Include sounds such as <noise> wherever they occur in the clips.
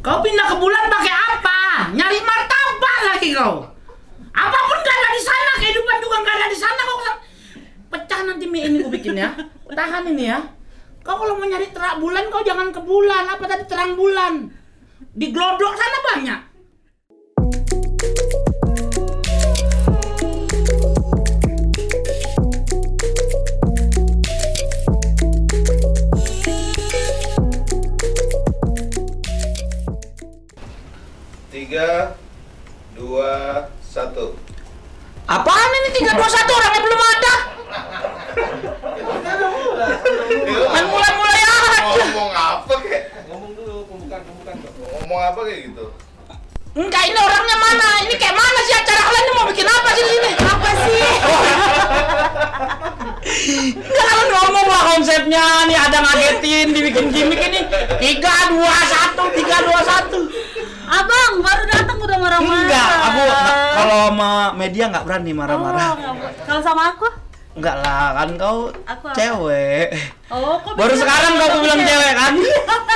Kau pindah ke bulan pakai apa? Nyari martabak lagi kau. Apa pun gak ada di sana, kehidupan juga gak ada di sana kau. Pecah nanti mie ini ku bikin ya. Tahan ini ya. Kau kalau mau nyari terak bulan kau jangan ke bulan, apa tadi terang bulan. Di glodok sana banyak. Tiga, dua, satu. Apaan ini 321 orangnya belum ada? Main mulai-mulai aja. Ngomong apa kek? Ngomong dulu pembukaan pembukaan. Ngomong apa kayak gitu? Enggak, ini orangnya mana? Ini kayak mana sih acara kalian ini mau bikin apa sih di sini? Apa sih? Enggak kalau ngomong lah konsepnya nih ada ngagetin dibikin gimmick ini tiga dua satu tiga dua satu Abang baru datang udah marah-marah. enggak aku kalau sama media nggak berani marah-marah Oh, kalau sama aku? enggak lah kan kau Aku apa? cewek Oh, kok baru sekarang kau bilang cewek? kan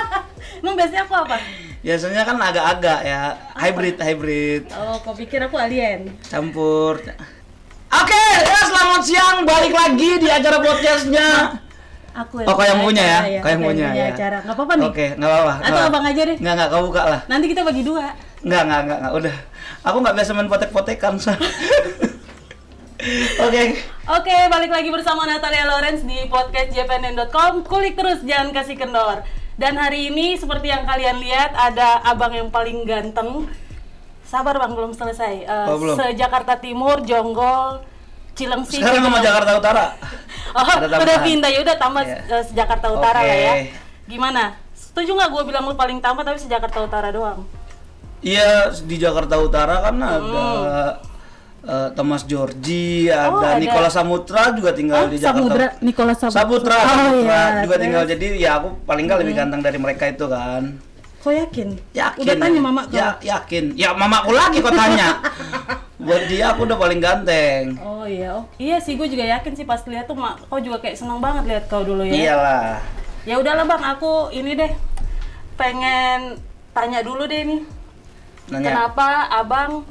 <laughs> Emang biasanya aku apa? biasanya kan agak-agak ya hybrid hybrid Oh, kau pikir aku alien? campur Oke, ya selamat siang. Balik lagi di acara podcastnya. Aku Oh, kau yang punya ya? acara, Kau yang punya, ya. acara. Nggak apa-apa nih. Oke, nggak apa-apa. Atau abang aja deh. Nggak, nggak, kau buka lah. Nanti kita bagi dua. Nggak, nggak, nggak, nggak, udah. Aku nggak biasa main potek-potekan. <laughs> Oke. Oke, balik lagi bersama Natalia Lawrence di podcast jpnn.com. Kulik terus, jangan kasih kendor. Dan hari ini seperti yang kalian lihat ada abang yang paling ganteng. Sabar bang, belum selesai. Eh, Oh, belum. Se-Jakarta Timur, Jonggol, Cilengsi. Sekarang sama. Jakarta Utara. <laughs> Oh, Ada udah pindah ya udah tambah Iya. eh, Jakarta Utara lah ya. Gimana? Setuju nggak gue bilang lu paling tambah tapi Jakarta Utara doang? Iya, di Jakarta Utara kan ada eh, Thomas Georgi, ada, Oh, ada. Nikola Samutra juga tinggal di Jakarta. Samudra, Nicholas Saputra. Saputra, Oh, Saputra iya. juga tinggal. Terus? Jadi ya aku paling nggak lebih ganteng dari mereka itu kan. Kok yakin? Yakin. Udah tanya mama kau. Ya, yakin. Ya mamaku lagi kok tanya. <laughs> Buat dia aku udah paling ganteng. Oh iya, oh iya sih gue juga yakin sih pas lihat tuh mak, kau juga kayak seneng banget lihat kau dulu ya. Iyalah. Ya udahlah bang, aku ini deh pengen tanya dulu deh nih, Nanya. kenapa abang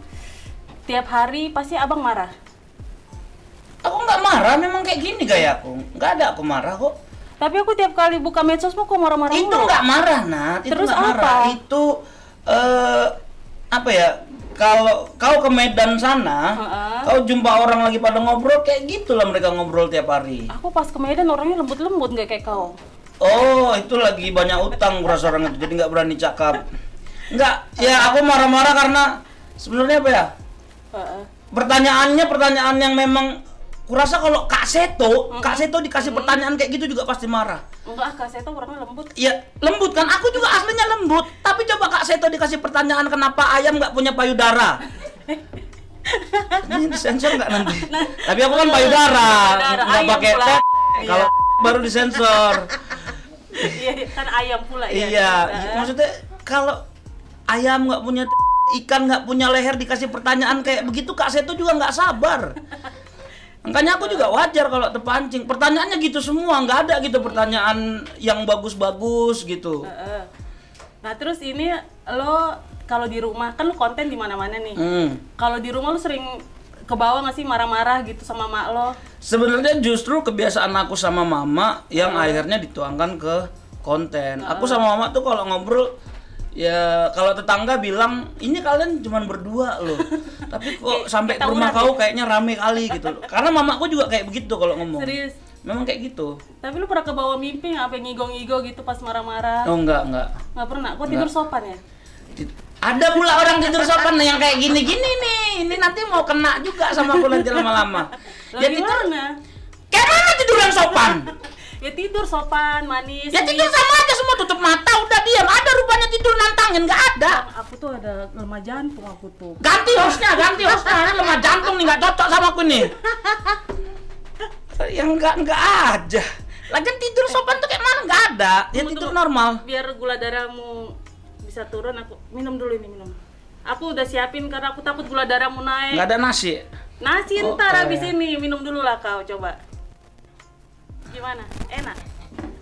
tiap hari pasti abang marah? Aku nggak marah, memang kayak gini gayaku. Nggak ada aku marah kok. Tapi aku tiap kali buka medsos kok marah-marah itu nggak marah. Itu Terus nggak marah. apa? Itu eh apa ya? Kalau kau ke Medan sana, Heeh. kau jumpa orang lagi pada ngobrol kayak gitulah mereka ngobrol tiap hari. Aku pas ke Medan orangnya lembut-lembut nggak kayak kau. Oh, itu lagi banyak utang beras orang itu, jadi nggak berani cakap. Nggak, ya aku marah-marah karena sebenarnya apa ya? Heeh. Pertanyaannya pertanyaan yang memang kurasa kalau Kak Seto, Kak Seto dikasih pertanyaan kayak gitu juga pasti marah. Enggak, Kak Seto orangnya lembut. Ya lembut kan, aku juga aslinya lembut. Tapi coba Kak Seto dikasih pertanyaan kenapa ayam nggak punya payudara? Ini disensor nggak nanti? Tapi aku kan payudara, nggak pakai tet. Iya. Kalau baru disensor. Iya, kan ayam pula ya. Iya, maksudnya kalau ayam nggak punya ikan nggak punya leher dikasih pertanyaan kayak begitu Kak Seto juga nggak sabar. Makanya aku juga wajar kalau terpancing. Pertanyaannya gitu semua, nggak ada gitu pertanyaan yang bagus-bagus gitu. Nah terus ini lo kalau di rumah kan lo konten di mana-mana nih. Hmm. Kalau di rumah lo sering ke bawah nggak sih marah-marah gitu sama mak lo? Sebenarnya justru kebiasaan aku sama mama yang akhirnya dituangkan ke konten. Aku sama mama tuh kalau ngobrol ya kalau tetangga bilang ini kalian cuman berdua loh. <laughs> Tapi kok sampai ke rumah kau kayaknya rame kali gitu. Karena mamaku juga kayak begitu kalau ngomong. Serius? Memang kayak gitu. Tapi lo pernah ke bawah mimpi nggak apa ngigo-ngigo gitu pas marah-marah? Oh enggak, enggak. Nggak pernah. Kok tidur sopan ya? Ada pula orang tidur sopan yang kayak gini-gini nih. Ini nanti mau kena juga sama aku nanti lama-lama. Ya tidur gimana? kayak mana tidur yang sopan? <laughs> Ya tidur sopan, manis. Ya tidur sama aja semua tutup mata udah diam. Ada rupanya tidur nantangin nggak ada. Aku tuh ada lemah jantung aku tuh. Ganti hostnya, ganti hostnya. Ini lemah jantung nih nggak cocok sama aku nih. <laughs> Yang nggak nggak aja. Lagian tidur sopan tuh kayak mana nggak ada. Ya Tunggu, tidur tunggu. normal. Biar gula darahmu bisa turun aku minum dulu ini minum. Aku udah siapin karena aku takut gula darahmu naik. Nggak ada nasi. Nasi Oh, ntar eh. habis ini minum dulu lah kau coba. Gimana? Enak.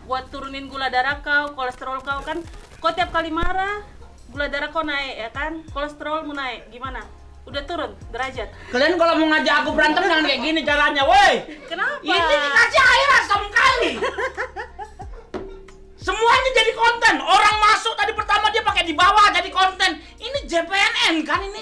Buat turunin gula darah kau, kolesterol kau kan. Kau tiap kali marah gula darah kau naik ya kan, kolesterolmu naik, gimana? Udah turun derajat. Kalian kalau mau ngajak aku berantem jangan kayak gini caranya, woi. Kenapa? Ini dikasih air asam kali. Semuanya jadi konten. Orang masuk tadi pertama dia pakai di bawah jadi konten. Ini JPNN kan ini?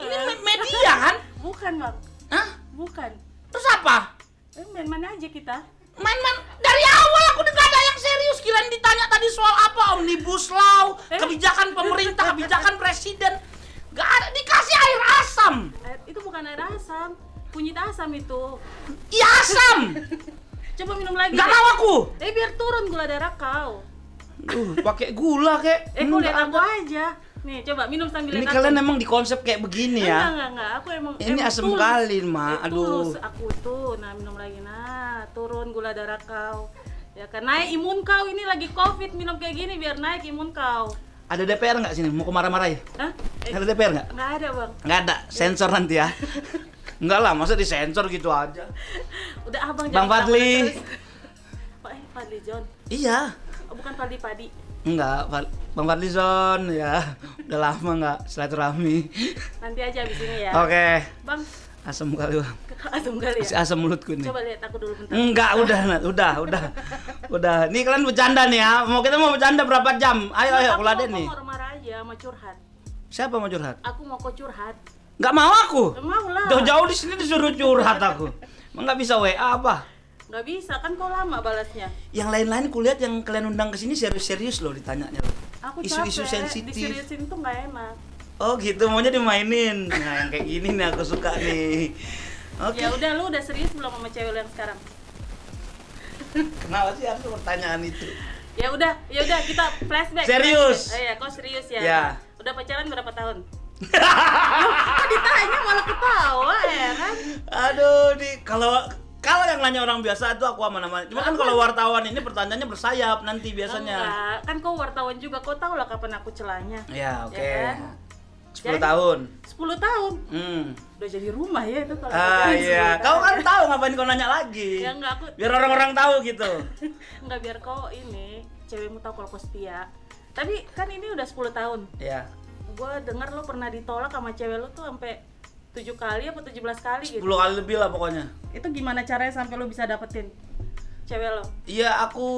Ini me- media kan? Bukan bang, Hah? bukan. Terus apa? Eh, main-main aja kita. Main-main dari awal aku udah gak ada yang serius. Kirain ditanya tadi soal apa? Omnibus Law, Eh? kebijakan pemerintah, kebijakan presiden. Gak ada dikasih air asam. Air- itu bukan air asam, kunyit asam itu. Iya asam. <laughs> Coba minum lagi. Gak deh. mau aku. Eh biar turun gula darah kau. Uh, pakai gula kek. Eh Enggak lihat aku aja. Nih coba minum sambil Ini kalian aku. emang di konsep kayak begini Enggak, ya? enggak, enggak. Aku emang Ini emang asem tulus. kali, Ma. Eh, Aduh. tulus aku tuh. Nah, minum lagi. Nah, turun gula darah kau. Ya kan naik imun kau ini lagi Covid minum kayak gini biar naik imun kau. Ada DPR nggak sini? Mau marah-marah ya? Hah? Eh, Ada DPR nggak? enggak ada, Bang. Nggak ada. Sensor nanti ya. <laughs> Enggak lah, masa disensor gitu aja. <laughs> Udah Abang Bang Fadli. Pak eh Fadli John. Iya. Oh, bukan Fadli Padi. Enggak, Bang Fadlizon ya. Udah lama nggak silaturahmi. Nanti aja abis ini ya. Oke. Bang, Asam kali, Bang. asam kali ya. asam mulutku nih. Coba lihat aku dulu bentar. Enggak, udah, udah, udah. Udah. Nih kalian bercanda nih ya. Mau kita mau bercanda berapa jam? Ayo, ayo, Aku kuladen mau nih. marah-marah aja, mau curhat. Siapa mau curhat? Aku mau kau curhat. Nggak mau aku. Mau lah. Jauh-jauh di sini disuruh curhat aku. Emang nggak bisa WA apa? Nggak bisa, kan kau lama balasnya. Yang lain-lain kulihat yang kalian undang ke sini serius-serius loh ditanyanya loh. Aku Isu-isu sensitif. diseriusin tuh nggak enak. Oh gitu, maunya dimainin. Nah yang kayak gini nih aku suka nih. Oke. Ya udah, lu udah serius belum sama cewek lu yang sekarang? Kenapa sih harus pertanyaan itu? Ya udah, ya udah kita flashback. Serius? flashback. Eh, ya, kau serius ya? Ya. Udah pacaran berapa tahun? Kok ditanya malah ketawa ya kan? <laughs> Aduh, di kalau kalau yang nanya orang biasa itu aku aman-aman. Cuma kan kalau wartawan ini pertanyaannya bersayap nanti biasanya. Enggak, kan kau wartawan juga, kau tahu lah kapan aku celanya. Ya, oke. Ya kan? 10 Jadi- tahun. 10 tahun. Hmm. Udah jadi rumah ya itu kalau Ah iya, 10 kau kan tahu ngapain kau nanya lagi. Ya enggak aku Biar orang-orang tahu gitu. <laughs> enggak biar kau ini cewekmu tahu kalau kau setia. Tapi kan ini udah 10 tahun. Ya. Gue dengar lo pernah ditolak sama cewek lo tuh sampai 7 kali apa 17 kali 10 gitu. kali lebih lah pokoknya. Itu gimana caranya sampai lo bisa dapetin cewek lo? Iya, aku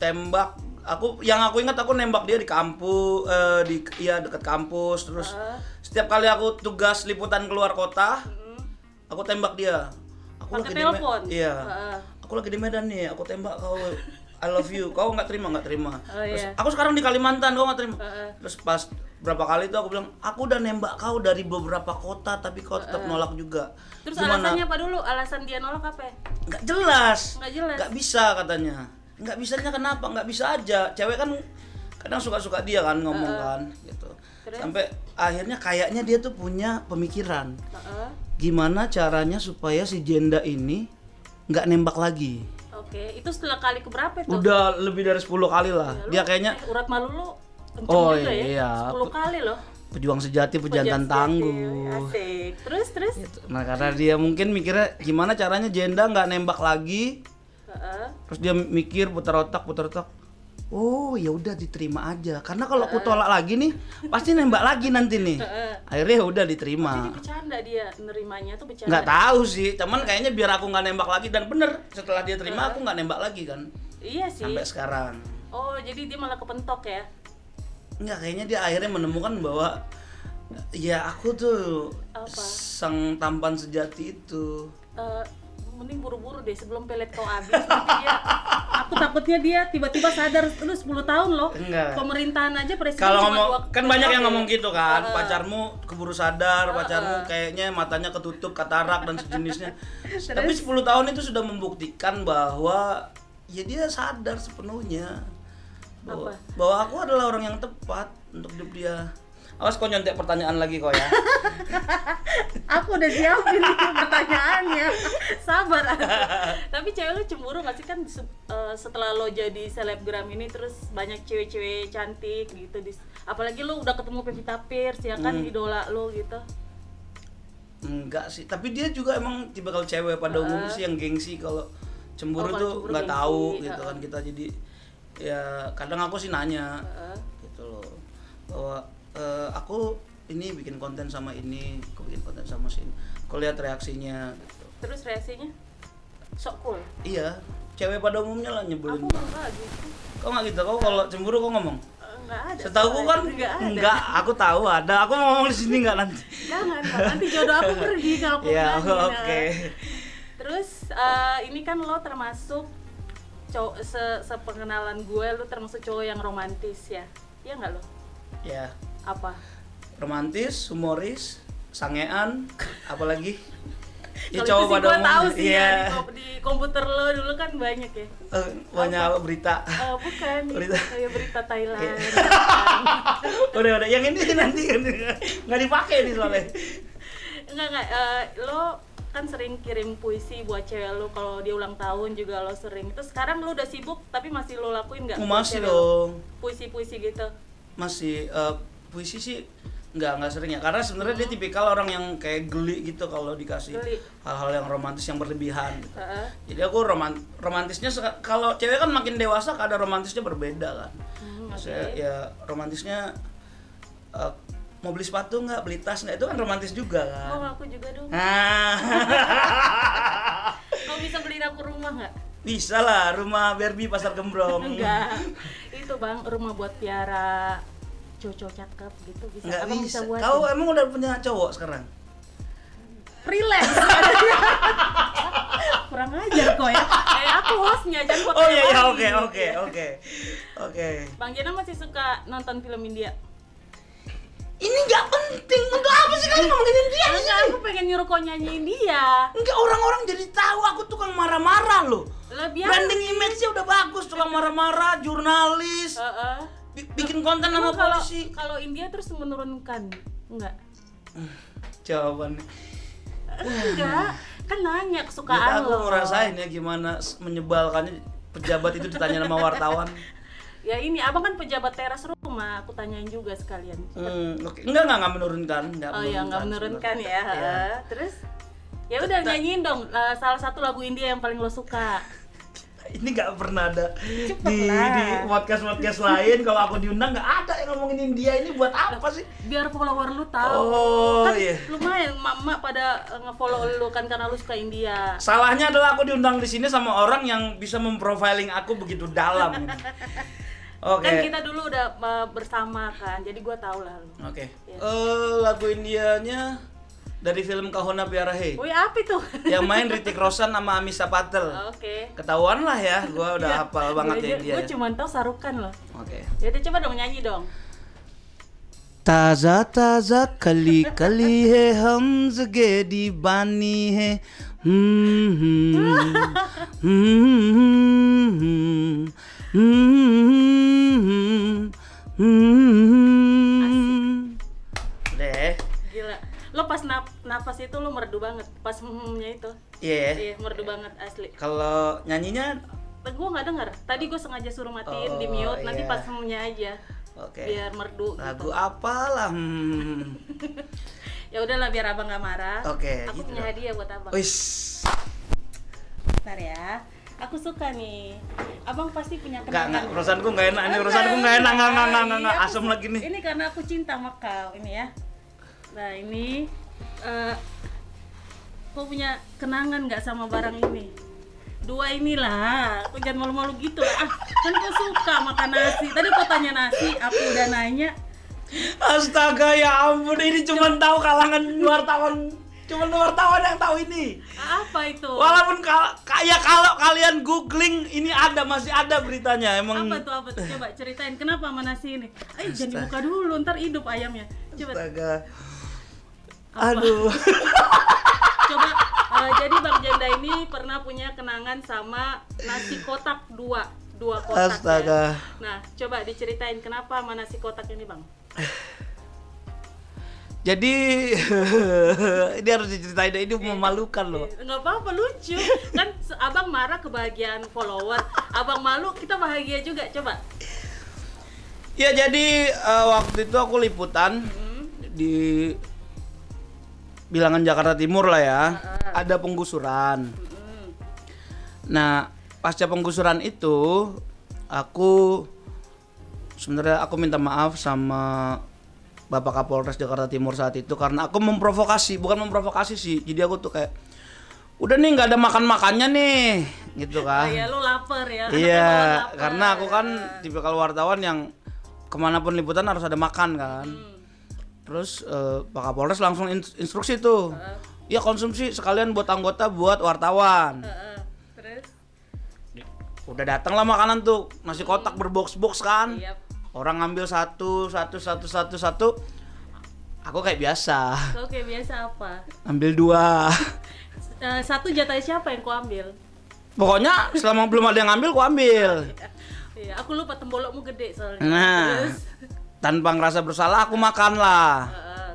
tembak. Aku yang aku ingat aku nembak dia di kampus eh, di iya dekat kampus terus Heeh. setiap kali aku tugas liputan keluar kota, Mm. aku tembak dia. Aku Pakai lagi di telepon? Iya. Heeh. Aku lagi di Medan nih, aku tembak kau. I love you. Kau nggak terima, nggak terima. Oh, Terus iya. aku sekarang di Kalimantan, kau nggak terima. Heeh. Terus pas berapa kali itu aku bilang, aku udah nembak kau dari beberapa kota, tapi kau tetap nolak juga. Terus alasannya apa dulu? Alasan dia nolak apa? ya? Nggak jelas. Nggak jelas. Nggak bisa katanya. Nggak bisanya kenapa? Nggak bisa aja. Cewek kan kadang suka-suka dia kan ngomong kan, gitu. Terus? Sampai akhirnya kayaknya dia tuh punya pemikiran. Heeh. Gimana caranya supaya si jenda ini nggak nembak lagi? Oke, itu setelah kali keberapa itu? Udah lebih dari 10 kali lah. Ya, lu- Dia kayaknya eh, urat malu lu kenceng Oh, juga iya. ya. 10 kali loh. pejuang sejati, pejantan Pejantan tangguh. Asik. Terus terus. Gitu. Nah karena dia mungkin mikirnya gimana caranya jenda nggak nembak lagi, Heeh. terus dia mikir putar otak, putar otak. Oh ya udah diterima aja. Karena kalau aku tolak lagi nih, pasti nembak lagi nanti nih. Heeh. Akhirnya ya udah Jadi diterima. bercanda dia nerimanya tuh bercanda. Nggak tahu sih, cuman kayaknya biar aku nggak nembak lagi dan bener setelah dia terima aku nggak nembak lagi kan Iya sih. sampai sekarang. Oh, jadi dia malah kepentok ya. Enggak, kayaknya dia akhirnya menemukan bahwa ya aku tuh Apa? sang tampan sejati itu. Eh, mending buru-buru deh sebelum pelet kau habis dia aku takutnya dia tiba-tiba sadar lu 10 tahun loh Enggak. pemerintahan aja presiden Kalau cuma ngomong dua- kan banyak yang ngomong gitu kan, Heeh. pacarmu keburu sadar, pacarmu kayaknya matanya ketutup katarak dan sejenisnya. <laughs> Tapi 10 tahun itu sudah membuktikan bahwa ya dia sadar sepenuhnya bahwa, Apa? bahwa aku adalah orang yang tepat untuk hidup dia. Awas kau nyontek pertanyaan lagi kau ya. <laughs> aku udah siapin pertanyaannya sabar tapi cewek lu cemburu gak sih kan eh, setelah lo jadi selebgram ini terus banyak cewek-cewek cantik gitu di, apalagi lu udah ketemu Pevita Pierce ya kan Hmm. idola lo gitu Enggak sih, tapi dia juga emang tipe kalau cewek pada umumnya sih yang gengsi kalau cemburu Oh, tuh nggak tahu gitu heeh. kan kita jadi ya kadang aku sih nanya Heeh. gitu loh bahwa aku ini bikin konten sama ini aku bikin konten sama sini aku lihat reaksinya gitu. Terus reaksinya sok cool. iya cewek pada umumnya lah nyebelin Aku enggak gitu. kau nggak gitu kau kalau cemburu kau ngomong Eh, Enggak ada. setahu aku kan enggak ada. enggak aku tahu ada aku mau ngomong di sini nggak nanti Jangan, nanti jodoh aku pergi kalau aku <laughs> ya bilangin, oke. Terus eh, ini kan lo termasuk cowok se sepengenalan gue lo termasuk cowok yang romantis ya. Iya nggak lo? ya Apa? romantis humoris sangean apalagi <laughs> ya Kalau itu sih gue tahu sih iya ya di, di komputer lo dulu kan banyak ya. Eh, banyak berita Eh, bukan, Berita. kayak berita Thailand. Kan. <laughs> udah udah yang ini nanti nggak dipakai nih soalnya <laughs> Enggak enggak, eh, lo kan sering kirim puisi buat cewek lo kalau dia ulang tahun juga lo sering. Terus sekarang lo udah sibuk tapi masih lo lakuin nggak? Oh, masih dong Puisi-puisi gitu. masih eh, puisi sih nggak nggak sering ya karena sebenarnya dia tipikal orang yang kayak geli gitu kalau dikasih hal-hal yang romantis yang berlebihan gitu. Heeh. jadi aku roman romantisnya kalau cewek kan makin dewasa kadar romantisnya berbeda kan Hmm, oke. Saya ya romantisnya eh, mau beli sepatu nggak beli tas nggak itu kan romantis juga Mau kan aku juga dong. nah Kau bisa beliin aku rumah nggak? bisa lah rumah Barbie pasar Gembrong Enggak. Itu bang rumah buat piara cowok cakep gitu bisa. nggak Abang bisa buat. kau emang udah punya cowok sekarang freelance. <laughs> Kurang ajar kok ya. Eh aku hostnya jangan foto oh iya iya oke oke oke oke Bang Jena masih suka nonton film India? Ini nggak penting untuk apa sih kalian ngomongin dia di Enggak, aku pengen nyuruh kau nyanyiin dia. Enggak orang-orang jadi tahu aku tukang marah-marah loh. Biar. Branding image-nya udah bagus, tukang marah-marah, jurnalis, Heeh. bi- bikin konten sama polisi. kalau India terus menurunkan, enggak? Jawabannya. Enggak, kan nanya kesukaan aku lo. ngerasain ya gimana menyebalkannya pejabat itu ditanya sama wartawan. Ya ini abang kan pejabat teras rumah, aku tanyain juga sekalian. Hmm, oke. Enggak, enggak, enggak menurunkan. Enggak Oh ya nggak menurunkan ya. heeh. Terus ya udah nyanyiin dong eh, salah satu lagu India yang paling lo suka. <laughs> Ini nggak pernah ada Cepet di, lah. di podcast-podcast lain kalau aku diundang nggak ada yang ngomongin India ini buat apa sih? Biar follower lu tahu. Oh, kan iya. lumayan mama pada eh, nge-follow lu kan karena lu suka India. Salahnya adalah aku diundang di sini sama orang yang bisa memprofiling aku begitu dalam. <laughs> Oke. Kan kita dulu udah eh, bersama kan, jadi gua tahu lah lu. Oke. Iya. Eh, lagu Indianya dari film Kahuna Piara He. Wih apa itu? yang main Ritik Roshan sama Amisa Patel. Oke. Ketahuan lah ya, gua udah hafal banget ya India. Gue cuma tahu sarukan loh. Oke. Jadi coba dong nyanyi dong. ताजा ताजा कली कली है हम जगे दीवानी है हम्म, हम्म, हम्म, Hmm, hmm. Deh. Gila. Lo pas nap napas itu lo merdu banget. Pas hmnya itu. Iya. Yeah. Iya, yeah, merdu yeah. banget asli. Kalau nyanyinya gue nggak denger. Tadi gue sengaja suruh matiin oh, di mute, yeah. nanti iya. pas hmnya aja. Oke. Okay. Biar merdu. Gitu. Lagu gitu. apalah. Hmm. <laughs> ya udahlah biar abang gak marah. Oke. Okay, Aku gitu punya dong. hadiah buat abang. Wis. Bentar ya. Aku suka nih. Abang pasti punya kenangan. enggak, urusanku enggak enak. Ini urusanku enggak enak, enggak, enggak, enggak, enggak, Iya, asam aku- lagi nih. Ini karena aku cinta sama kau ini ya. Nah ini, eh kau punya kenangan nggak sama barang ini? Dua inilah, aku jangan malu-malu gitu lah. Ah, kan kau suka makan nasi. Tadi kau tanya nasi, aku udah nanya. Astaga ya ampun, ini cuma tahu kalangan wartawan. Cuma wartawan yang tahu ini. Apa itu? Walaupun kayak kalau kalian googling ini ada masih ada beritanya emang. Apa tuh apa tuh? Coba ceritain kenapa sama nasi ini? Ayo jangan dibuka dulu, ntar hidup ayamnya. Coba Astaga. Aduh. <laughs> coba eh, jadi Bang Janda ini pernah punya kenangan sama nasi kotak dua dua kotak Astaga. ya. Nah, coba diceritain kenapa sama nasi kotak ini, Bang? <laughs> Jadi <laughs> ini harus diceritain ini memalukan loh. Nggak apa-apa, lucu. Kan Abang marah kebahagiaan follower, Abang malu, kita bahagia juga. Coba. Ya jadi eh, waktu itu aku liputan Hmm. di bilangan Jakarta Timur lah ya. Ada penggusuran. Hmm. Nah, pasca penggusuran itu aku sebenarnya aku minta maaf sama Bapak Kapolres Jakarta Timur saat itu karena aku memprovokasi, bukan memprovokasi sih. Jadi aku tuh kayak udah nih nggak ada makan makannya nih, gitu Oh, kan. ya lu lapar ya. Iya, lapar. karena aku kan tipikal wartawan yang ke mana pun liputan harus ada makan kan. Terus eh, Pak Kapolres langsung ins- instruksi tuh, ya konsumsi sekalian buat anggota buat wartawan. Heeh. Terus Udah datang lah makanan tuh, nasi kotak berbox-box kan. Yap. Orang ngambil satu, satu, satu, satu, satu. Aku kayak biasa, Kau kayak biasa apa? ambil dua. Eh, satu jatah siapa yang kau ambil? Pokoknya selama belum ada yang ngambil, aku ambil. Iya, aku lupa tembolokmu gede soalnya. Nah, Terus tanpa ngerasa bersalah aku makan lah.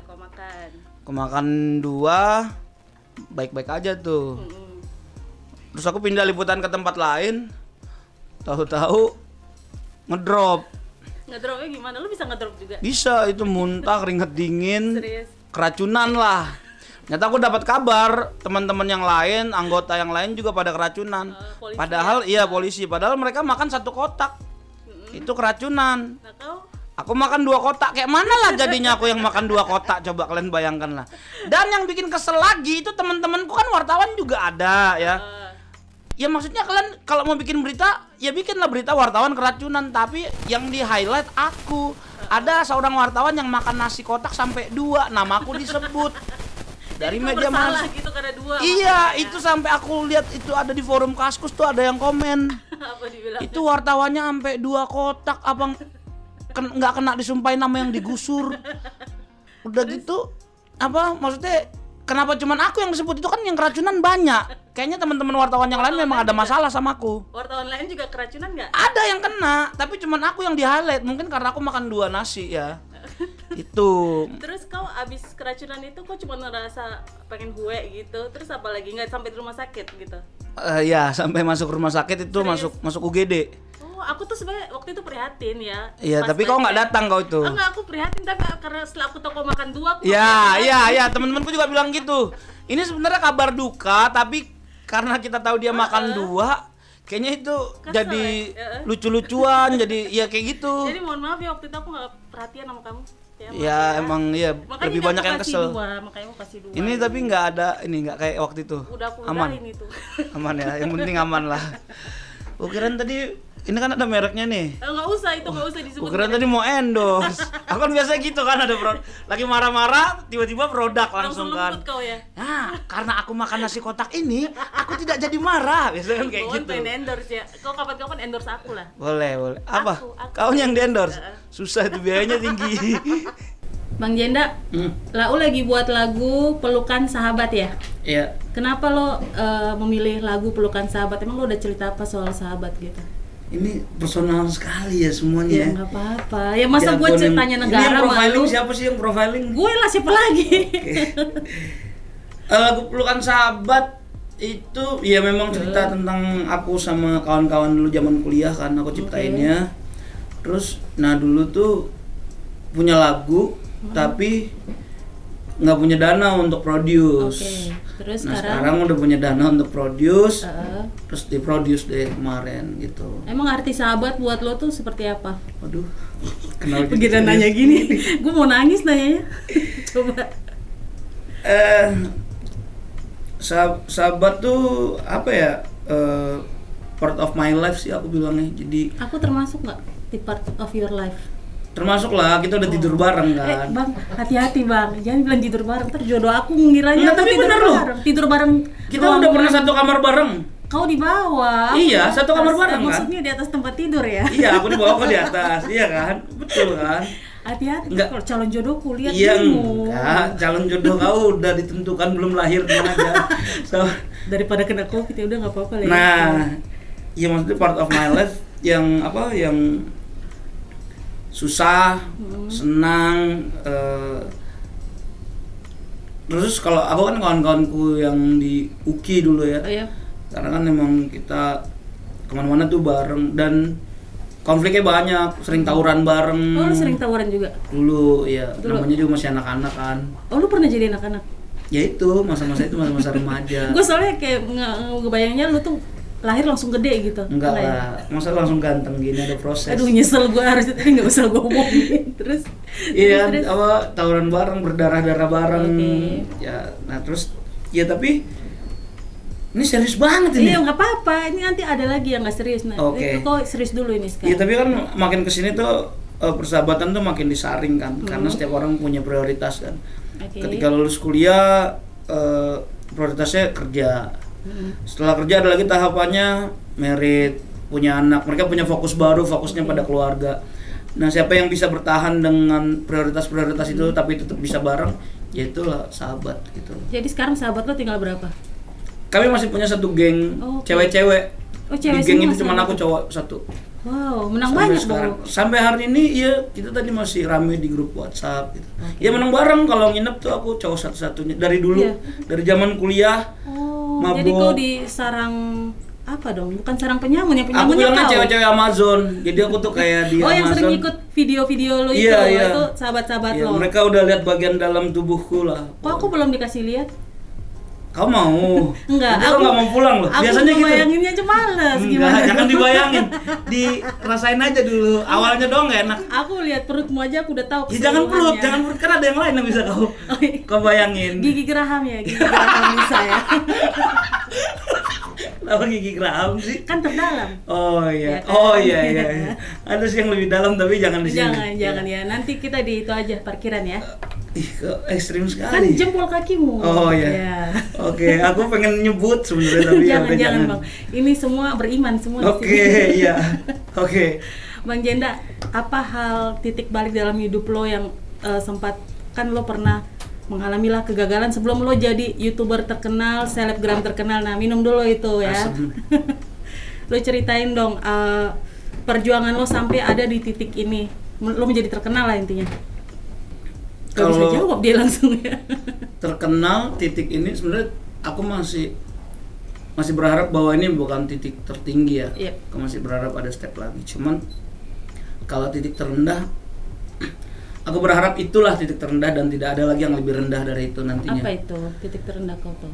Kau makan. Aku makan dua, baik-baik aja tuh. Terus aku pindah liputan ke tempat lain, tahu-tahu ngedrop. Ngedropnya gimana? Lu bisa ngedrop juga? Bisa itu muntah, keringet dingin, Serius? keracunan lah. Ternyata aku dapat kabar teman-teman yang lain, anggota yang lain juga pada keracunan. Polisi Padahal iya polisi, padahal mereka makan satu kotak. Itu keracunan. Nah kau? Aku makan dua kotak, kayak mana lah jadinya aku yang makan dua kotak, coba kalian bayangkan lah. Dan yang bikin kesel lagi itu teman-temanku kan wartawan juga ada ya. Eh, Ya maksudnya kalian kalau mau bikin berita, ya bikinlah berita wartawan keracunan, tapi yang di highlight aku. Ada seorang wartawan yang makan nasi kotak sampai dua, namaku disebut <laughs> dari jadi kau media mana? gitu karena dua. Iya, makanannya. itu sampai aku lihat itu ada di forum Kaskus tuh ada yang komen. <laughs> apa dibilang? itu wartawannya sampai dua kotak abang ken- nggak kena disumpahin nama yang digusur <laughs> udah gitu apa maksudnya kenapa cuman aku yang disebut? Itu kan yang keracunan banyak. Kayaknya teman-teman wartawan yang lain memang ada masalah sama aku. Wartawan lain juga keracunan nggak? ada yang kena tapi cuman aku yang di highlight mungkin karena aku makan dua nasi ya. <laughs> Itu. Terus kau abis keracunan itu kau cuma ngerasa pengen gue gitu, terus apa lagi? Nggak sampai di rumah sakit gitu? Eh, ya sampai masuk rumah sakit itu masuk masuk UGD Oh, aku tuh sebenarnya waktu itu prihatin ya. Iya, tapi kau nggak datang kau itu. Enggak, aku prihatin tapi karena setelah aku kau makan dua, aku Ya, prihatin ya, lagi. ya, teman-temanku juga bilang gitu. Ini sebenarnya kabar duka, tapi karena kita tahu dia makan dua, kayaknya itu Kesel jadi ya? Heeh. lucu-lucuan, jadi <laughs> ya kayak gitu. Jadi mohon maaf ya waktu itu aku nggak perhatian sama kamu. Ya, Ya emang ya Makanya lebih banyak aku yang kesel. Dua, makanya aku kasih dua. Ini tapi nggak ada, ini nggak kayak waktu itu. udah aku aman, itu. aman ya. Yang penting aman lah. <laughs> Ukiran tadi ini kan ada mereknya nih. Eh, nggak usah itu nggak usah disebut. Ukiran tadi mau endorse. <laughs> Aku kan biasa gitu kan ada produk lagi marah-marah tiba-tiba produk langsung, kan. lembut kau ya. Nah, karena aku makan nasi kotak ini, aku tidak jadi marah. Biasanya kan kayak Kau gitu. pengen endorse ya. Kau kapan-kapan endorse aku lah. Boleh, boleh. Apa? Aku, aku. Kau yang di endorse? Susah itu biayanya tinggi. <laughs> Bang Jenda, Hmm, Lau lagi buat lagu Pelukan Sahabat ya? Iya. Kenapa lo eh, memilih lagu Pelukan Sahabat? Emang lo udah cerita apa soal sahabat gitu? Ini personal sekali ya Ya semuanya. nggak apa-apa. Ya masa gue yang- ceritanya Ini negara yang sama profiling lu? siapa sih yang profiling? Gue lah siapa lagi? Eh, lagu pelukan sahabat itu ya memang cerita tentang aku sama kawan-kawan dulu zaman kuliah kan aku ciptainnya. Terus nah dulu tuh punya lagu Hmm. tapi nggak punya dana untuk produce. Oke. Terus nah sekarang? sekarang udah punya dana untuk produce, Eh, terus diproduce deh kemarin gitu. emang arti sahabat buat lo tuh seperti apa? Waduh, kenal Begitu nanya gini, <laughs> gue mau nangis nanyanya. <laughs> Coba. Eh, sah- sahabat tuh apa ya? eh, part of my life sih aku bilangnya. Jadi Aku termasuk nggak di part of your life? Termasuk lah kita udah tidur bareng Eh kan. bang, hati-hati bang, jangan bilang tidur bareng. Ntar jodoh aku ngiranya lu tapi tidur bener loh. bareng. Tidur bareng. Kita udah pernah satu kamar bareng. Kau di bawah. Iya, aku satu kamar bareng, Eh, kan? Maksudnya di atas tempat tidur ya. iya, aku di bawah kok di <laughs> atas. Iya kan? Betul kan? Hati-hati Enggak. kalau calon jodohku lihat Iya bingung. enggak, calon jodoh kau udah ditentukan belum lahir aja. So, Daripada kena covid ya udah nggak apa-apa lah. ya. Nah, ya maksudnya part of my life yang apa yang susah, Hmm. senang. eh, terus kalau aku kan kawan-kawanku yang di UKI dulu ya, Oh, iya. karena kan emang kita ke mana-mana tuh bareng dan konfliknya banyak, sering tawuran bareng. Oh lu sering tawaran juga? dulu ya, Dulu. namanya juga masih anak-anak kan. Oh lu pernah jadi anak-anak? Ya itu masa-masa itu masa-masa <laughs> remaja. Gue soalnya kayak nge- ngebayangnya lu tuh lahir langsung gede gitu? Enggak ya? lah, masa langsung ganteng gini ada proses. Aduh nyesel gue harus <laughs> tadi nggak usah gue omongin terus. Iya, terus, terus. apa tawuran bareng, berdarah-darah bareng. Oke. Ya, nah terus ya tapi ini serius banget ini. Iya nggak apa-apa, ini nanti ada lagi yang nggak serius. Nah, Oke. itu kok serius dulu ini Iya, sekarang. tapi kan makin ke sini tuh eh, persahabatan tuh makin disaring kan, karena Hmm. setiap orang punya prioritas kan. Oke. Ketika lulus kuliah, eh, prioritasnya kerja. Setelah kerja ada lagi tahapannya merit, punya anak. Mereka punya fokus baru, fokusnya pada keluarga. Nah, siapa yang bisa bertahan dengan prioritas-prioritas itu Hmm. tapi tetap bisa bareng, ya itulah sahabat gitu. Jadi sekarang sahabat lo tinggal berapa? Kami masih punya satu geng Oh, cewek-cewek. Oh, cewek Di geng itu cuma aku cowok satu. Wow, menang Sampai banyak sekarang. dong. Sampai hari ini iya kita tadi masih rame di grup WhatsApp gitu. Ya menang bareng kalau nginep tuh aku cowok satu-satunya dari dulu. Iya. Dari zaman kuliah Oh, Mabuk. jadi kau di sarang apa dong? Bukan sarang penyamun, yang aku penyamunnya bilangnya kau. cewek-cewek Amazon. Jadi aku tuh kayak di oh, yang Amazon. sering ikut video-video lo itu, Iya, iya. itu sahabat-sahabat Iya, lo. mereka udah lihat bagian dalam tubuhku lah. Kok aku belum dikasih lihat? Kau mau? Enggak, Nanti kau nggak mau pulang loh. Aku Biasanya gitu. bayanginnya aja males, Enggak, gimana? jangan dibayangin. Dirasain aja dulu. Awalnya doang nggak enak. Aku lihat perutmu aja aku udah tahu Ya jangan perut, jangan perut kan ada yang lain yang bisa kau Oh, iya. kau bayangin. Gigi geraham ya, gigi geraham bisa ya. <laughs> Kenapa gigi geraham sih? Kan terdalam. Oh iya, Ya kan? oh iya iya. <laughs> iya. Ada sih yang lebih dalam tapi jangan di sini. Jangan, jangan ya. Nanti kita di itu aja parkiran ya. Ih, kok ekstrim Kan sekali. jempol kakimu. Oh iya. Ya. Oke, aku pengen nyebut sebenarnya tapi ya jangan, Bang. Ini semua beriman semua Oke, sini. <laughs> iya. Oke. Bang Jenda, apa hal titik balik dalam hidup lo yang eh, sempat kan lo pernah mengalami lah kegagalan sebelum lo jadi youtuber terkenal, selebgram terkenal. Nah minum dulu itu ya. <laughs> Lo ceritain dong eh, perjuangan lo sampai ada di titik ini. Lo menjadi terkenal lah intinya. Gak bisa Kalau- jawab dia langsung ya. Terkenal titik ini sebenarnya aku masih masih berharap bahwa ini bukan titik tertinggi ya. Iya. Aku masih berharap ada step lagi. Cuman kalau titik terendah aku berharap itulah titik terendah dan tidak ada lagi yang lebih rendah dari itu nantinya. Apa itu titik terendah kau tuh?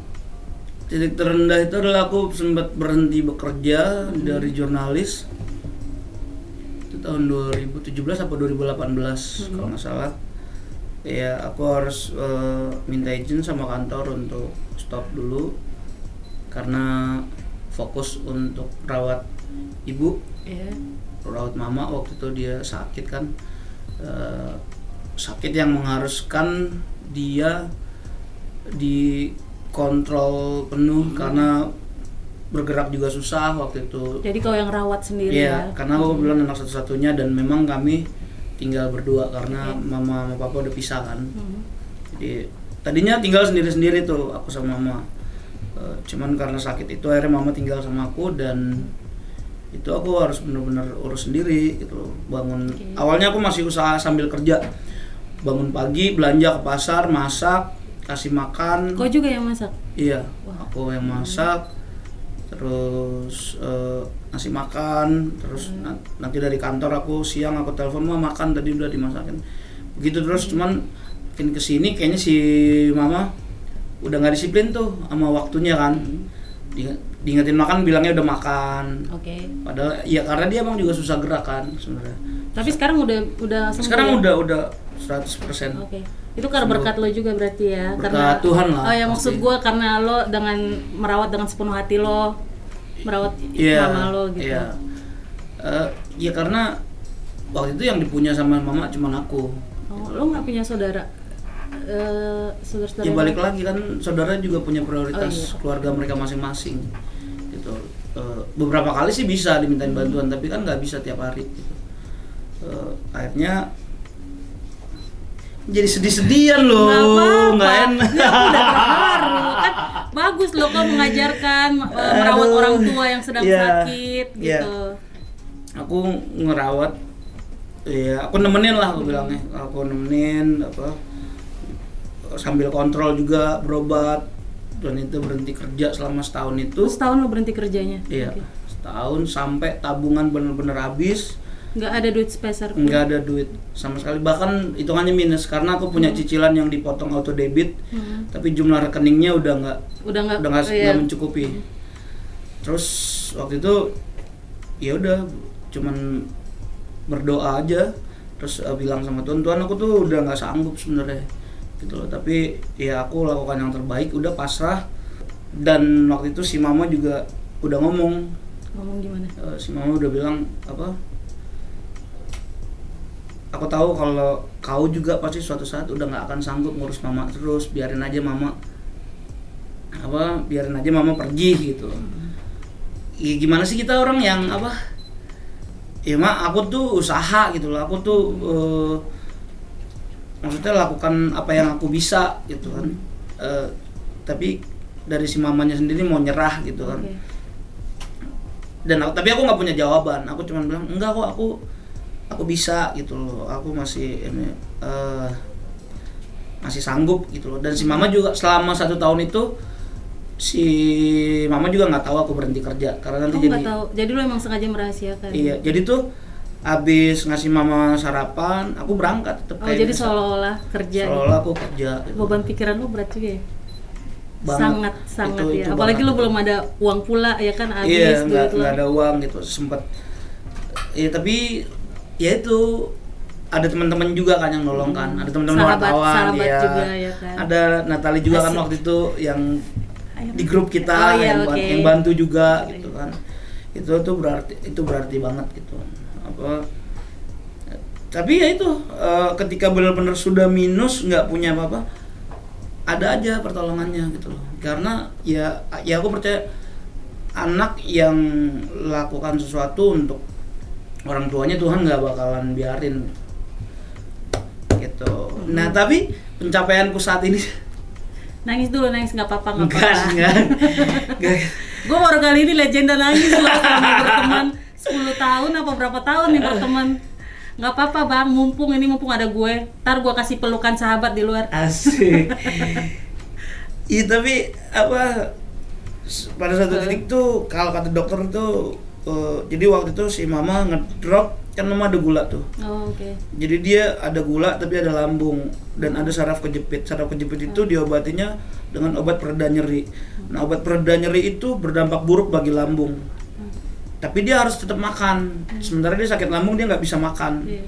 Titik terendah itu adalah aku sempat berhenti bekerja dari jurnalis itu tahun 2017 atau 2018 kalau nggak salah. Ya aku harus eh, minta izin sama kantor untuk stop dulu karena fokus untuk rawat ibu, Iya. rawat mama waktu itu dia sakit kan. Eh, sakit yang mengharuskan dia dikontrol penuh karena bergerak juga susah waktu itu. Jadi kau yang rawat sendiri Iya, ya? karena aku bilang anak satu-satunya dan memang kami tinggal berdua karena mama sama papa udah pisah kan. Hmm. Jadi tadinya tinggal sendiri-sendiri tuh aku sama mama. Eh, cuman karena sakit itu akhirnya mama tinggal sama aku dan itu aku harus bener-bener urus sendiri gitu loh. Bangun Oke. awalnya aku masih usaha sambil kerja. Bangun pagi, belanja ke pasar, masak, kasih makan. Kau juga yang masak? Iya, Wah. aku yang masak, terus eh, ngasih makan, terus Hmm. na- nanti dari kantor aku siang aku telepon mama makan tadi udah dimasakin. Begitu terus cuman makin ke sini kayaknya si mama udah nggak disiplin tuh sama waktunya kan. Di- diingetin makan bilangnya udah makan. Oke. Padahal ya karena dia emang juga susah gerak kan sebenarnya. Tapi sekarang udah udah sembuh Sekarang ya? udah udah 100%. Oke. Itu karena Sembuh. berkat lo juga berarti ya. Berkat karena Tuhan lah, Oh ya maksud gua karena lo dengan merawat dengan sepenuh hati lo, merawat Iya. mama lo gitu. Iya. Eh, ya karena waktu itu yang dipunya sama mama cuma aku. Oh, lo nggak punya saudara? Eh, saudara-saudara Ya balik lagi kan saudara juga punya prioritas Oh, iya. keluarga mereka masing-masing. Gitu. Eh, beberapa kali sih bisa dimintain Hmm. bantuan tapi kan nggak bisa tiap hari. Gitu. Eh, akhirnya jadi sedih-sedian loh, Nggak nggak enak. Udah terharu. Kan bagus lo kau mengajarkan merawat Aduh. orang tua yang sedang Iya. sakit Iya. gitu. aku ngerawat ya aku nemenin lah aku bilangnya aku nemenin apa sambil kontrol juga berobat dan itu berhenti kerja selama setahun itu Terus tahun lo berhenti kerjanya? iya Oke. setahun sampai tabungan bener-bener habis Nggak ada duit pun? nggak ada duit sama sekali bahkan hitungannya minus karena aku punya cicilan yang dipotong auto debit Hmm. tapi jumlah rekeningnya udah nggak Udah nggak? udah nggak oh, iya. mencukupi terus waktu itu ya udah cuman berdoa aja terus uh, bilang sama Tuhan Tuhan aku tuh udah nggak sanggup sebenarnya gitu loh. Tapi ya aku lakukan yang terbaik udah pasrah. Dan waktu itu si mama juga udah ngomong. Ngomong gimana? Eh, si mama udah bilang apa aku tahu kalau kau juga pasti suatu saat udah nggak akan sanggup ngurus mama terus. Biarin aja mama apa biarin aja mama pergi gitu ya gimana sih kita orang yang apa ya mak aku tuh usaha gitu loh. Aku tuh eh, maksudnya lakukan apa yang aku bisa gitu kan Eh, tapi dari si mamanya sendiri mau nyerah gitu kan Oke. dan aku, tapi aku nggak punya jawaban aku cuma bilang enggak kok aku aku bisa gitu loh aku masih ini eh, masih sanggup gitu loh dan si mama juga selama satu tahun itu si mama juga nggak tahu aku berhenti kerja karena nanti Kamu jadi tahu. Jadi lu emang sengaja merahasiakan. iya jadi tuh habis ngasih mama sarapan aku berangkat tetap Oh, jadi seolah-olah kerja. seolah aku kerja gitu. Beban pikiran lu berat juga ya? Banget. Sangat, sangat Itu- ya. itu Apalagi banget. lu belum ada uang pula ya kan habis iya duit nggak lu. nggak ada uang gitu sempet ya tapi ya itu ada teman-teman juga kan yang nolong kan ada teman-teman Hmm. Wartawan sahabat ya. juga, ya kan. ada Natali juga kan Asik. waktu itu yang Ayo. di grup kita Oh, iya, yang, oke. yang bantu juga gitu kan itu tuh berarti itu berarti banget gitu apa tapi ya itu eh, ketika benar-benar sudah minus nggak punya apa-apa ada aja pertolongannya gitu loh. Karena ya ya aku percaya anak yang lakukan sesuatu untuk orang tuanya Tuhan nggak bakalan biarin. Gitu. Nah tapi pencapaianku saat ini <laughs> Nangis dulu, nangis nggak apa-apa, nggak apa-apa. <laughs> Gue baru kali ini legenda nangis <laughs> loh selama berteman 10 tahun apa berapa tahun nih berteman. Nggak apa-apa bang, mumpung ini mumpung ada gue. Ntar gue kasih pelukan sahabat di luar. asik. Iya tapi apa pada satu titik tuh kalau kata dokter tuh eh, jadi waktu itu si mama ngedrop kan mama ada gula tuh. Oh, oke. jadi dia ada gula tapi ada lambung. Dan ada saraf kejepit. Saraf kejepit itu diobatinya dengan obat pereda nyeri. Nah obat pereda nyeri itu berdampak buruk bagi lambung tapi dia harus tetap makan. Sementara dia sakit lambung dia nggak bisa makan. Iya.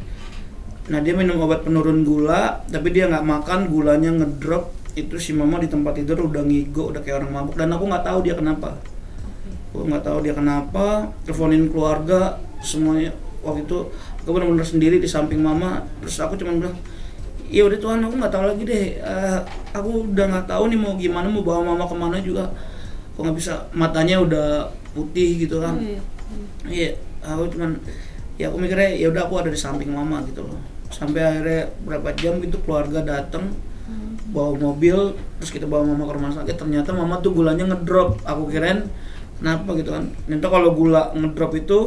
nah dia minum obat penurun gula tapi dia nggak makan gulanya ngedrop. Itu si mama di tempat tidur udah ngigo udah kayak orang mabuk. Dan aku nggak tahu dia kenapa. Aku nggak tahu dia kenapa. Teleponin keluarga semuanya. Waktu itu aku benar-benar sendiri di samping mama. Terus aku cuma bilang iya udah Tuhan aku nggak tahu lagi deh. Eh, aku udah nggak tahu nih mau gimana mau bawa mama ke mana juga. Aku nggak bisa matanya udah putih gitu kan. Oh, iya. aku cuman ya aku mikirnya ya udah aku ada di samping mama gitu loh. Sampai akhirnya berapa jam gitu keluarga datang bawa mobil terus kita bawa mama ke rumah sakit. Ternyata mama tuh gulanya ngedrop. Aku kirain kenapa gitu kan? Ternyata kalau gula ngedrop itu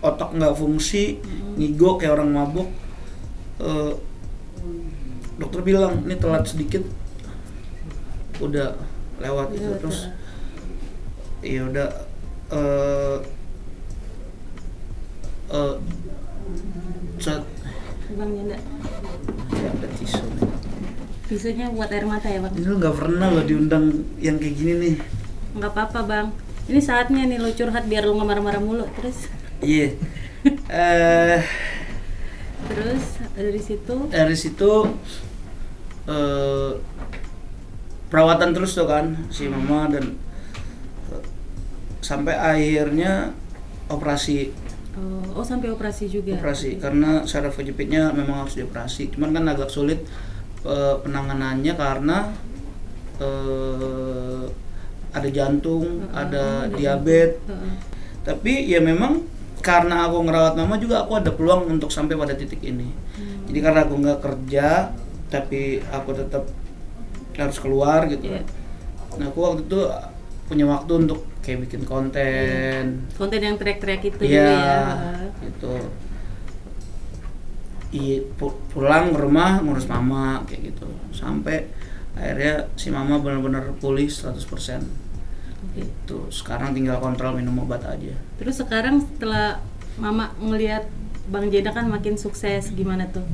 otak nggak fungsi ngigo kayak orang mabuk. Eh, dokter bilang ini telat sedikit udah lewat itu Iya, terus betul. ya udah eh Bang ya ada tisu. Tisunya buat air mata ya bang. ini lu nggak pernah lo diundang yang kayak gini nih Nggak apa-apa bang. Ini saatnya nih lo curhat biar lo nggak marah-marah mulu. Terus, iya eh terus dari situ. dari situ eh perawatan terus tuh kan si mama dan eh, sampai akhirnya operasi Oh, oh sampai operasi juga. operasi karena saraf kejepitnya memang harus dioperasi cuman kan agak sulit eh, penanganannya karena eh, ada jantung Heeh, ada ada diabetes Heeh. tapi ya memang karena aku ngerawat mama juga aku ada peluang untuk sampai pada titik ini Hmm. jadi karena aku nggak kerja tapi aku tetap harus keluar gitu Iya. nah aku waktu itu punya waktu untuk kayak bikin konten Konten yang teriak-teriak itu Iya, dulu ya. Heeh. gitu. Iya, pu- pulang ke rumah ngurus mama kayak gitu. Sampai akhirnya si mama benar-benar pulih 100%. Oke. Gitu. Sekarang tinggal kontrol minum obat aja. Terus sekarang setelah Mama ngelihat Bang Jeda kan makin sukses gimana tuh?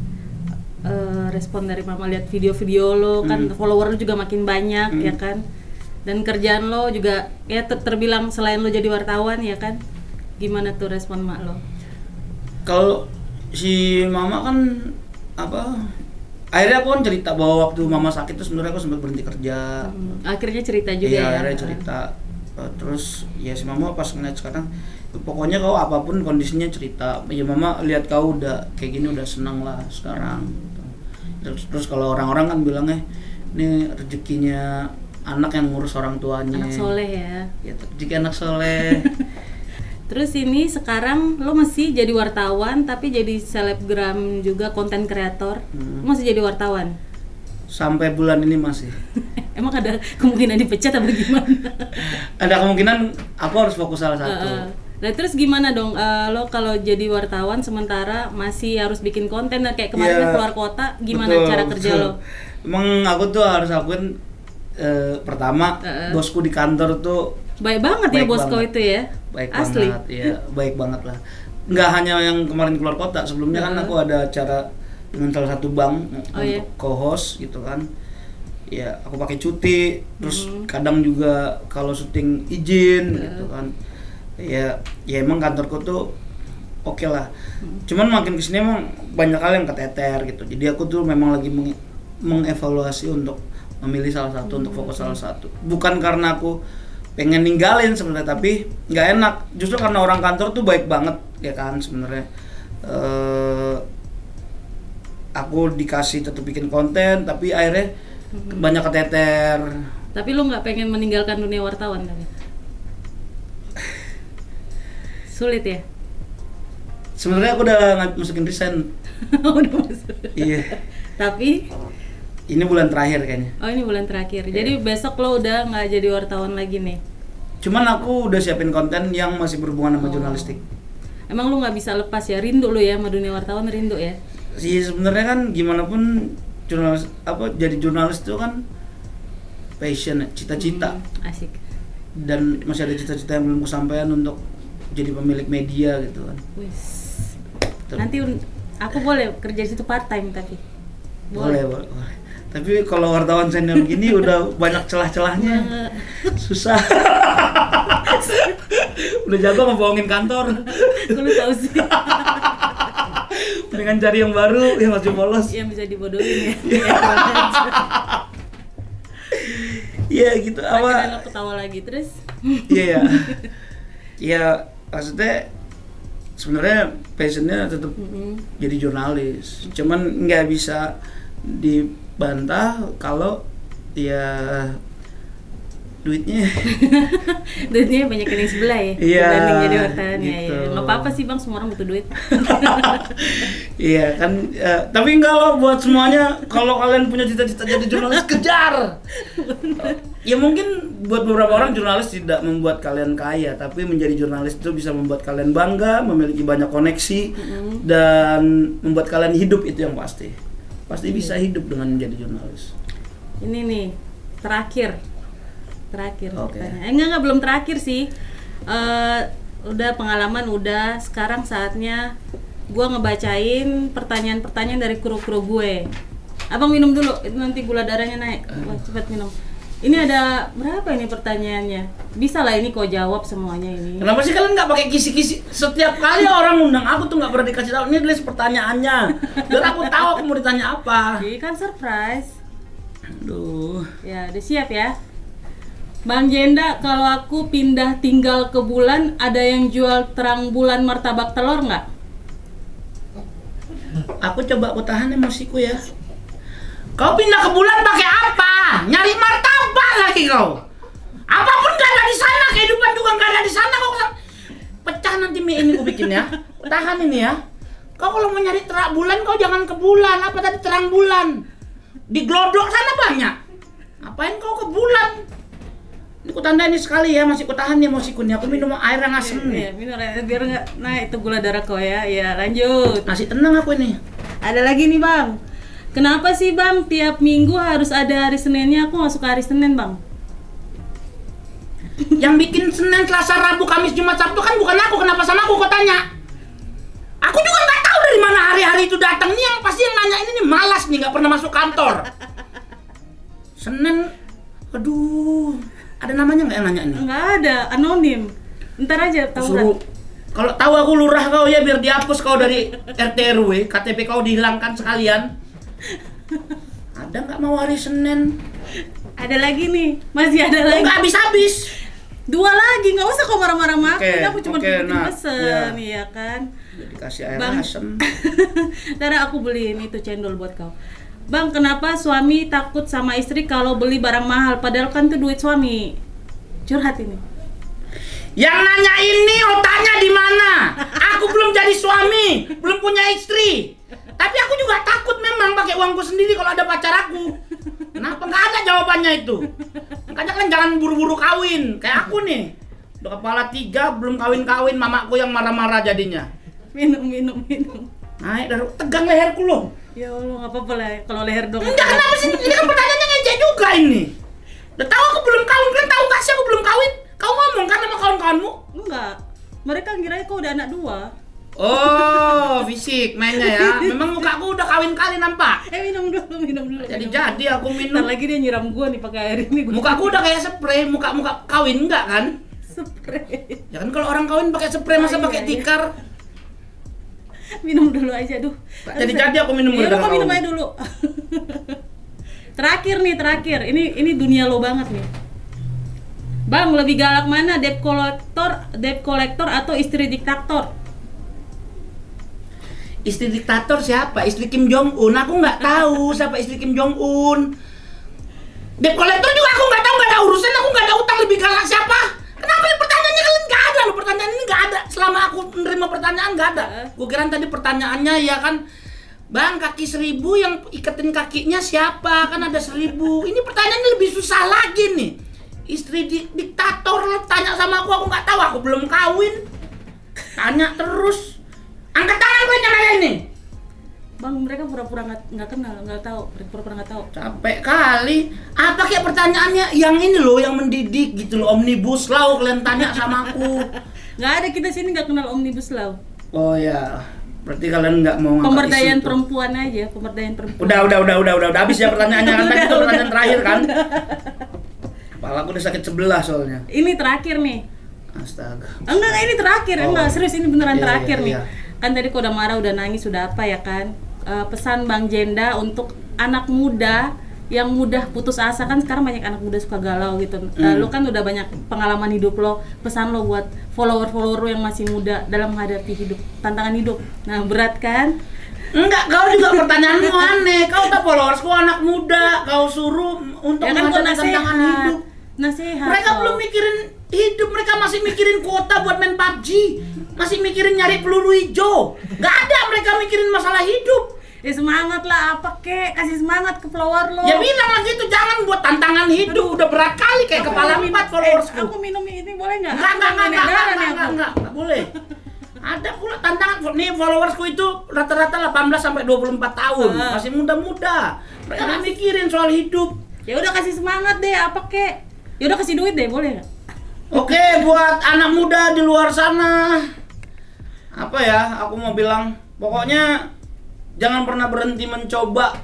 Eh, respon dari Mama lihat video-video lo kan Hmm. follower lo juga makin banyak Hmm. ya kan? Dan kerjaan lo juga ya ter- terbilang selain lo jadi wartawan ya kan? Gimana tuh respon mak lo? Kalau si mama kan apa? Akhirnya aku kan cerita bahwa waktu mama sakit tuh sebenarnya aku sempat berhenti kerja. Hmm, Akhirnya cerita juga Iya, ya. akhirnya cerita. Eh, Terus ya si mama pas ngeliat sekarang pokoknya kau apa pun kondisinya cerita. Ya mama lihat kau udah kayak gini udah senang lah sekarang. gitu. Terus, terus kalau orang-orang kan bilangnya ini rezekinya anak yang ngurus orang tuanya. Anak soleh ya. Ya rezeki anak soleh. <laughs> Terus ini sekarang lo masih jadi wartawan tapi jadi selebgram juga konten kreator. Hmm. Lo masih jadi wartawan. Sampai bulan ini masih. <laughs> Emang ada kemungkinan dipecat atau gimana? <laughs> Ada kemungkinan aku harus fokus salah satu. Heeh. Nah terus gimana dong eh, lo kalau jadi wartawan sementara masih harus bikin konten nah, kayak kemarin kan keluar kota gimana Betul, cara kerja betul. lo? Emang aku tuh harus akuin eh, pertama Heeh. bosku di kantor tuh Baik banget ya Baik bosku banget. itu ya. baik Asli. banget, ya baik banget lah. Nggak hanya yang kemarin keluar kota, sebelumnya kan Heeh. aku ada acara dengan salah satu bank Oh, untuk iya. co-host gitu kan. Ya aku pakai cuti, terus Mhm. kadang juga kalau syuting izin Heeh. gitu kan. Ya, ya emang kantorku tuh oke lah. Hmm. Cuman makin ke sini emang banyak hal yang keteter gitu. Jadi aku tuh memang lagi meng- mengevaluasi untuk memilih salah satu untuk fokus salah satu. Bukan karena aku pengen ninggalin sebenarnya tapi nggak enak. Justru karena orang kantor tuh baik banget ya kan sebenarnya. eh aku dikasih tetap bikin konten tapi akhirnya banyak keteter. Tapi lo nggak pengen meninggalkan dunia wartawan tapi? Sulit ya? Sebenarnya aku udah masukin resign. <laughs> Udah masuk. iya. Tapi Ini bulan terakhir kayaknya. oh ini bulan terakhir. Jadi besok lo udah nggak jadi wartawan lagi nih. Cuman aku udah siapin konten yang masih berhubungan sama Oh. jurnalistik. Emang lo nggak bisa lepas ya rindu lo ya sama dunia wartawan rindu ya? sih sebenarnya kan gimana pun jurnalis apa jadi jurnalis itu kan passion cita-cita Hmm, asik. dan masih ada cita-cita yang belum kesampaian untuk jadi pemilik media gitu kan Wis. Nanti aku boleh kerja di situ part time tapi. boleh, boleh boleh. Tapi kalau wartawan senior gini udah banyak celah-celahnya susah udah jago ngebohongin kantor lu tahu sih dengan cari yang baru yang masih polos yang bisa dibodohin ya. iya gitu Akhirnya lo apa ketawa lagi terus. Iya ya. Iya, maksudnya sebenarnya passionnya tetap Mm-mm. jadi jurnalis. Cuman nggak bisa dibantah kalau ya duitnya <laughs> Duitnya banyak yang sebelah ya. Iya, jadi wartawan ya. gitu. ya. Nggak apa-apa sih bang, semua orang butuh duit. <laughs> iya kan eh, tapi enggak loh buat semuanya kalau kalian punya cita-cita jadi jurnalis kejar <laughs> ya mungkin buat beberapa orang jurnalis tidak membuat kalian kaya tapi menjadi jurnalis itu bisa membuat kalian bangga memiliki banyak koneksi Mm-mm. dan membuat kalian hidup itu yang pasti pasti bisa hidup dengan menjadi jurnalis Ini nih terakhir, terakhir Oke. pertanyaan. Eh, enggak enggak belum terakhir sih. Eh udah pengalaman udah. Sekarang saatnya gua ngebacain pertanyaan-pertanyaan dari kru-kru gue. Abang minum dulu, itu nanti gula darahnya naik. Cepat minum. Ini ada berapa ini pertanyaannya? Bisa lah ini kau jawab semuanya ini. kenapa sih kalian nggak pakai kisi-kisi setiap kali orang undang aku tuh nggak pernah dikasih tahu ini list pertanyaannya dan aku tahu aku mau ditanya apa Jadi kan surprise. Aduh. Ya, udah siap ya. Bang Jenda, kalau aku pindah tinggal ke bulan, ada yang jual terang bulan martabak telur nggak? Aku coba aku tahan emosiku ya. Kau pindah ke bulan pakai apa? Nyari martabak lagi kau. Apa pun gak ada di sana, kehidupan juga gak ada di sana kau. Pecah nanti mie ini ku bikin ya. Tahan ini ya. Kau kalau mau nyari terang bulan kau jangan ke bulan. Apa tadi terang bulan? Di glodok sana banyak. Apain kau ke bulan? Ini ku tanda ini sekali ya, masih ku tahan nih emosiku nih. Aku minum air yang asem Iya, nih. minum air biar nggak naik itu gula darah kau ya. Iya, lanjut. Masih tenang aku ini. Ada lagi nih bang. Kenapa sih bang tiap minggu harus ada hari Seninnya? Aku nggak suka hari Senin bang. Yang bikin Senin, Selasa, Rabu, Kamis, Jumat, Sabtu kan bukan aku. Kenapa sama aku kau tanya? Aku juga nggak tahu dari mana hari-hari itu datang. Nih yang pasti yang nanya ini nih malas nih nggak pernah masuk kantor. Senin, aduh. Ada namanya nggak yang nanya ini? Nggak ada, anonim. Ntar aja tahu Suruh. Kalau tahu aku lurah kau ya biar dihapus kau dari RT RW, KTP kau dihilangkan sekalian. Ada nggak mau hari Senin? Ada lagi nih, masih ada Oh, lagi. nggak habis-habis. Dua lagi, nggak usah kau marah-marah sama aku. Ini aku cuma bikin nah, pesen, iya. iya kan. Udah dikasih air Bang. asem. <laughs> Ntar aku beliin itu cendol buat kau. Bang, kenapa suami takut sama istri kalau beli barang mahal? Padahal kan itu duit suami. Curhat ini. Yang nanya ini otaknya di mana? Aku belum jadi suami, belum punya istri. Tapi aku juga takut memang pakai uangku sendiri kalau ada pacar aku. Kenapa nggak ada jawabannya itu? Makanya kan jangan buru-buru kawin. Kayak aku nih, udah kepala tiga belum kawin-kawin, mamaku yang marah-marah jadinya. Minum, minum, minum. Naik dari tegang leherku loh. Ya Allah, nggak apa-apa lah kalau leher dong. Enggak kenapa sih? Ini kan pertanyaannya ngejek juga ini. Udah tahu aku belum kawin, kan tahu gak sih aku belum kawin? Kau ngomong kan sama kawan-kawanmu? Enggak. Mereka ngira kau udah anak dua. Oh, <laughs> fisik mainnya ya. Memang mukaku udah kawin kali nampak. Eh minum dulu, <laughs> minum dulu. Jadi minum. jadi aku Ntar minum. lagi dia nyiram gua nih pakai air ini. Gua Mukaku udah kayak spray, muka-muka kawin enggak kan? spray. Ya kan kalau orang kawin pakai spray masa Oh, iya, pakai iya. tikar? <laughs> minum dulu aja, duh. Jadi-jadi aku minum Iya, gara-gara kau minum kau. aja dulu. terakhir nih, terakhir. Ini ini dunia lo banget nih. Bang, lebih galak mana debt collector, debt collector atau istri diktator? Istri diktator siapa? Istri Kim Jong Un. Aku nggak tahu <laughs> siapa istri Kim Jong Un. Debt collector juga aku nggak tahu nggak ada urusan. Aku nggak ada utang lebih galak siapa? Kenapa ini pertanyaannya kalian nggak ada loh pertanyaan ini nggak ada. Selama aku menerima pertanyaan nggak ada. Gue kira tadi pertanyaannya ya kan. Bang kaki seribu yang iketin kakinya siapa? Kan ada seribu. Ini pertanyaannya lebih susah lagi nih. Istri di- diktator lo tanya sama aku aku nggak tahu. Aku belum kawin. Tanya terus. Angkat tangan gue yang nanya ini. Bang, mereka pura-pura nggak kenal, nggak tahu, pura-pura nggak tahu. Capek kali. Apa kayak pertanyaannya yang ini loh, yang mendidik gitu loh, omnibus law kalian tanya sama aku. <laughs> Nggak ada kita sini nggak kenal omnibus law. Oh ya, berarti kalian nggak mau Pemberdayaan isu perempuan aja, pemberdayaan perempuan. Udah, udah, udah, udah, udah, udah habis ya <laughs> pertanyaannya kan tadi itu pertanyaan terakhir kan. Kepala aku udah sakit sebelah soalnya. Ini terakhir nih. Astaga. Enggak, enggak ini terakhir, Oh. enggak serius ini beneran Iya, terakhir iya, nih. iya. Kan tadi kau udah marah, udah nangis, udah apa ya kan? Eh, pesan Bang Jenda untuk anak muda yang mudah putus asa kan sekarang banyak anak muda suka galau gitu. Eh, Hmm. lu kan udah banyak pengalaman hidup lo, pesan lo buat follower-follower lo yang masih muda dalam menghadapi hidup, tantangan hidup. Nah, berat kan? Enggak, kau juga pertanyaanmu aneh. Kau tak followersku anak muda, kau suruh untuk ya kan menghadapi tantangan hidup. Nasihat. Mereka belum mikirin hidup, mereka masih mikirin kuota buat main PUBG, masih mikirin nyari peluru hijau. Gak ada mereka mikirin masalah hidup. Ya semangat lah apa kek, kasih semangat ke follower lo. Ya bilang lagi itu jangan buat tantangan hidup, udah berat kali kayak Aku kepala minum- empat eh, followersku. aku minum ini boleh nggak? Enggak, nih enggak, aku. enggak, enggak boleh. Ada pula tantangan, nih followersku itu rata-rata 18 sampai 24 tahun, Ah. masih muda-muda. Mereka nggak mikirin soal hidup. Ya udah kasih semangat deh, apa kek? Ya udah kasih duit deh, boleh nggak? Oke, buat anak muda di luar sana, apa ya? Aku mau bilang, pokoknya jangan pernah berhenti mencoba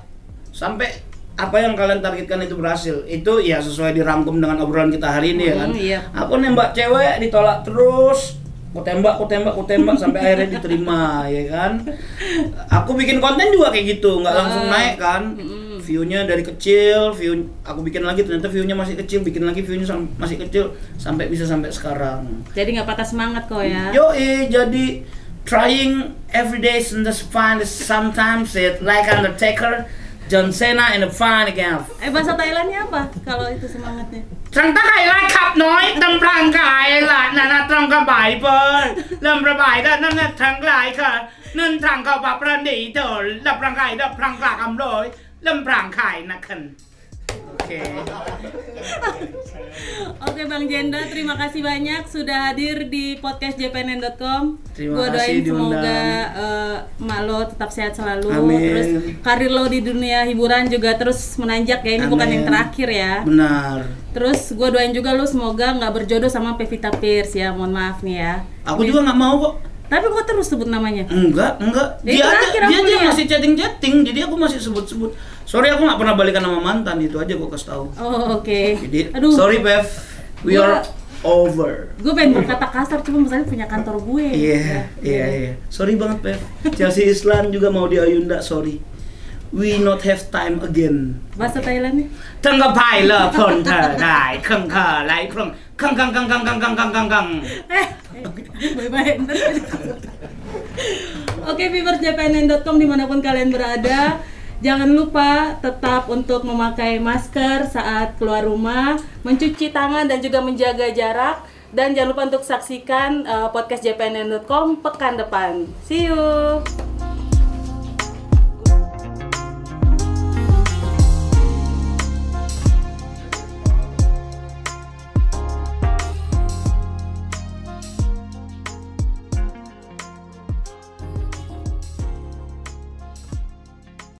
sampai apa yang kalian targetkan itu berhasil. Itu ya sesuai dirangkum dengan obrolan kita hari ini ya kan. Hmm, iya. Aku nembak cewek ditolak terus. Ku tembak, ku tembak, ku tembak sampai <laughs> akhirnya diterima ya kan. Aku bikin konten juga kayak gitu, nggak langsung Ah. naik kan View-nya dari kecil, view aku bikin lagi ternyata view-nya masih kecil, bikin lagi view-nya sam- masih kecil sampai bisa sampai sekarang. Jadi nggak patah semangat kok ya. Yo, eh, jadi trying every day in the fun is sometimes it like Undertaker, John Cena in the fun again. Eh bahasa Thailandnya apa? Kalau itu semangatnya. ทั้งตะไคร่ไล่ขับน้อยตำพลังกายละนานาตรองกระบายเปิดเริ่มระบายได้นั่นน่ะทั้งหลายค่ะนั่นทางก็ปับประดีเถอะรับพลังกายรับพลังกลากอำลอยเริ่มพลังขาย Lemprang, kain naken. Oke. Okay. <laughs> Oke okay, Bang Jenda, terima kasih banyak sudah hadir di podcast jpnn.com. Terima Gua doain kasih semoga uh, eh, mak tetap sehat selalu. Amin. Terus karir lo di dunia hiburan juga terus menanjak ya. Ini Amin. bukan yang terakhir ya. Benar. Terus gue doain juga lo semoga nggak berjodoh sama Pevita Pierce ya. Mohon maaf nih ya. Aku juga nggak mau kok. Tapi gue terus sebut namanya. Enggak, enggak. Dia, dia, dia, aja masih chatting-chatting, jadi aku masih sebut-sebut. Sorry aku nggak pernah balikan sama mantan itu aja gue kasih tahu. Oh oke. Okay. Jadi, Aduh. Sorry Bev, we gua, are over. Gue pengen berkata kasar cuma misalnya punya kantor gue. Iya ya, iya iya. Sorry banget Bev. Chelsea Islan juga mau di Ayunda sorry. We not have time again. Bahasa Thailandnya? Tengah pai le pon te dai keng ke lai peng keng keng keng keng keng keng keng keng keng. Eh, eh bye bye. Oke, okay, viewers jpnn.com di mana pun kalian berada jangan lupa tetap untuk memakai masker saat keluar rumah, mencuci tangan dan juga menjaga jarak. Dan jangan lupa untuk saksikan eh, podcast JPNN.com pekan depan. See you.